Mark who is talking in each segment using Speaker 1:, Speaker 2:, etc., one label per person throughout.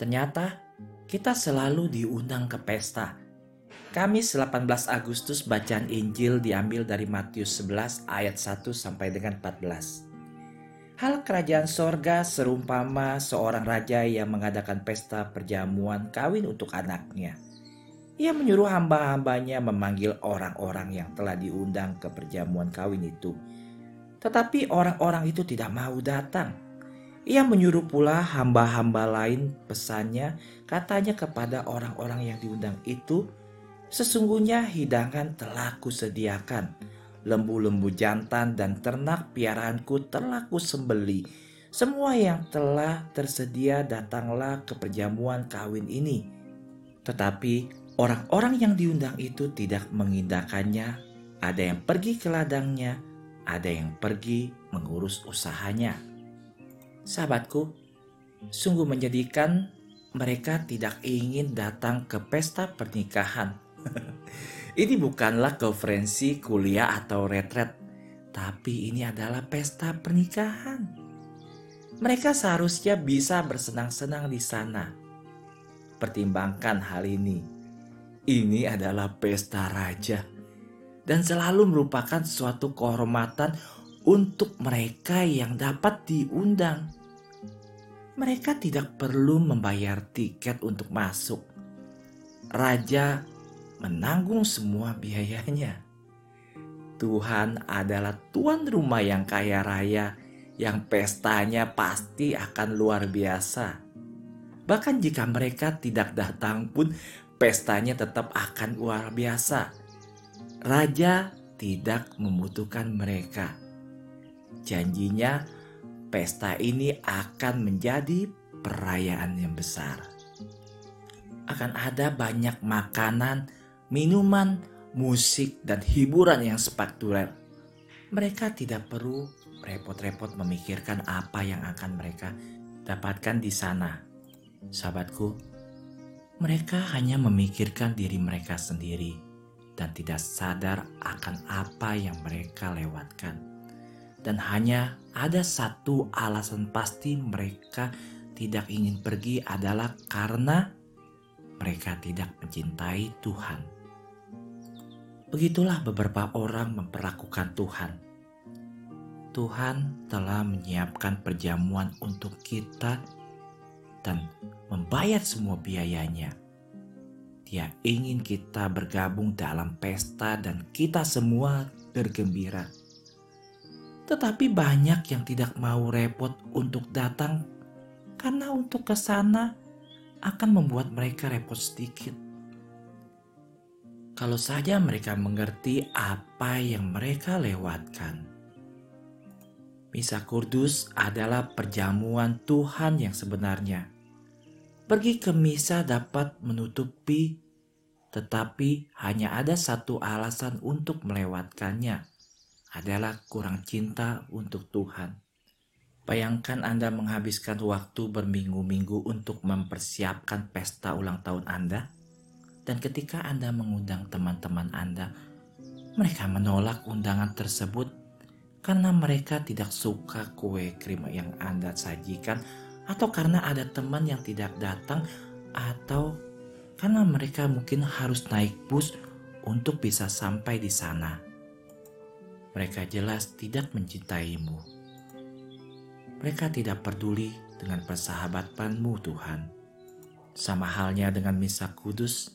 Speaker 1: Ternyata kita selalu diundang ke pesta. Kamis 18 Agustus bacaan Injil diambil dari Matius 11 ayat 1 sampai dengan 14. Hal kerajaan sorga serumpama seorang raja yang mengadakan pesta perjamuan kawin untuk anaknya. Ia menyuruh hamba-hambanya memanggil orang-orang yang telah diundang ke perjamuan kawin itu. Tetapi orang-orang itu tidak mau datang. Ia menyuruh pula hamba-hamba lain pesannya katanya kepada orang-orang yang diundang itu, Sesungguhnya hidangan telah kusediakan, lembu-lembu jantan dan ternak piaraanku telah kusembeli. Semua yang telah tersedia datanglah ke perjamuan kawin ini. Tetapi Orang-orang yang diundang itu tidak mengindahkannya. Ada yang pergi ke ladangnya, ada yang pergi mengurus usahanya. Sahabatku, sungguh menjadikan mereka tidak ingin datang ke pesta pernikahan. ini bukanlah konferensi kuliah atau retret, tapi ini adalah pesta pernikahan. Mereka seharusnya bisa bersenang-senang di sana. Pertimbangkan hal ini ini adalah pesta raja dan selalu merupakan suatu kehormatan untuk mereka yang dapat diundang. Mereka tidak perlu membayar tiket untuk masuk. Raja menanggung semua biayanya. Tuhan adalah tuan rumah yang kaya raya, yang pestanya pasti akan luar biasa. Bahkan jika mereka tidak datang pun, pestanya tetap akan luar biasa. Raja tidak membutuhkan mereka. Janjinya, pesta ini akan menjadi perayaan yang besar. Akan ada banyak makanan, minuman, musik, dan hiburan yang spektakuler. Mereka tidak perlu repot-repot memikirkan apa yang akan mereka dapatkan di sana. Sahabatku, mereka hanya memikirkan diri mereka sendiri dan tidak sadar akan apa yang mereka lewatkan. Dan hanya ada satu alasan pasti mereka tidak ingin pergi adalah karena mereka tidak mencintai Tuhan. Begitulah beberapa orang memperlakukan Tuhan. Tuhan telah menyiapkan perjamuan untuk kita dan membayar semua biayanya. Dia ingin kita bergabung dalam pesta dan kita semua bergembira. Tetapi banyak yang tidak mau repot untuk datang karena untuk ke sana akan membuat mereka repot sedikit. Kalau saja mereka mengerti apa yang mereka lewatkan. Misa Kudus adalah perjamuan Tuhan yang sebenarnya Pergi ke misa dapat menutupi, tetapi hanya ada satu alasan untuk melewatkannya, adalah kurang cinta untuk Tuhan. Bayangkan Anda menghabiskan waktu berminggu-minggu untuk mempersiapkan pesta ulang tahun Anda, dan ketika Anda mengundang teman-teman Anda, mereka menolak undangan tersebut karena mereka tidak suka kue krim yang Anda sajikan atau karena ada teman yang tidak datang, atau karena mereka mungkin harus naik bus untuk bisa sampai di sana. Mereka jelas tidak mencintaimu. Mereka tidak peduli dengan persahabatanmu, Tuhan. Sama halnya dengan misa kudus,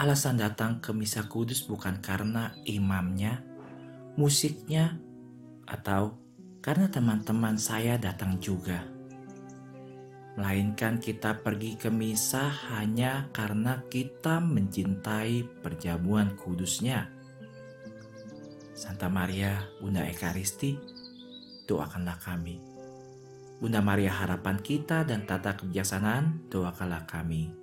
Speaker 1: alasan datang ke misa kudus bukan karena imamnya, musiknya, atau karena teman-teman saya datang juga melainkan kita pergi ke misa hanya karena kita mencintai perjamuan kudusnya. Santa Maria, Bunda Ekaristi, doakanlah kami. Bunda Maria harapan kita dan tata kebijaksanaan, doakanlah kami.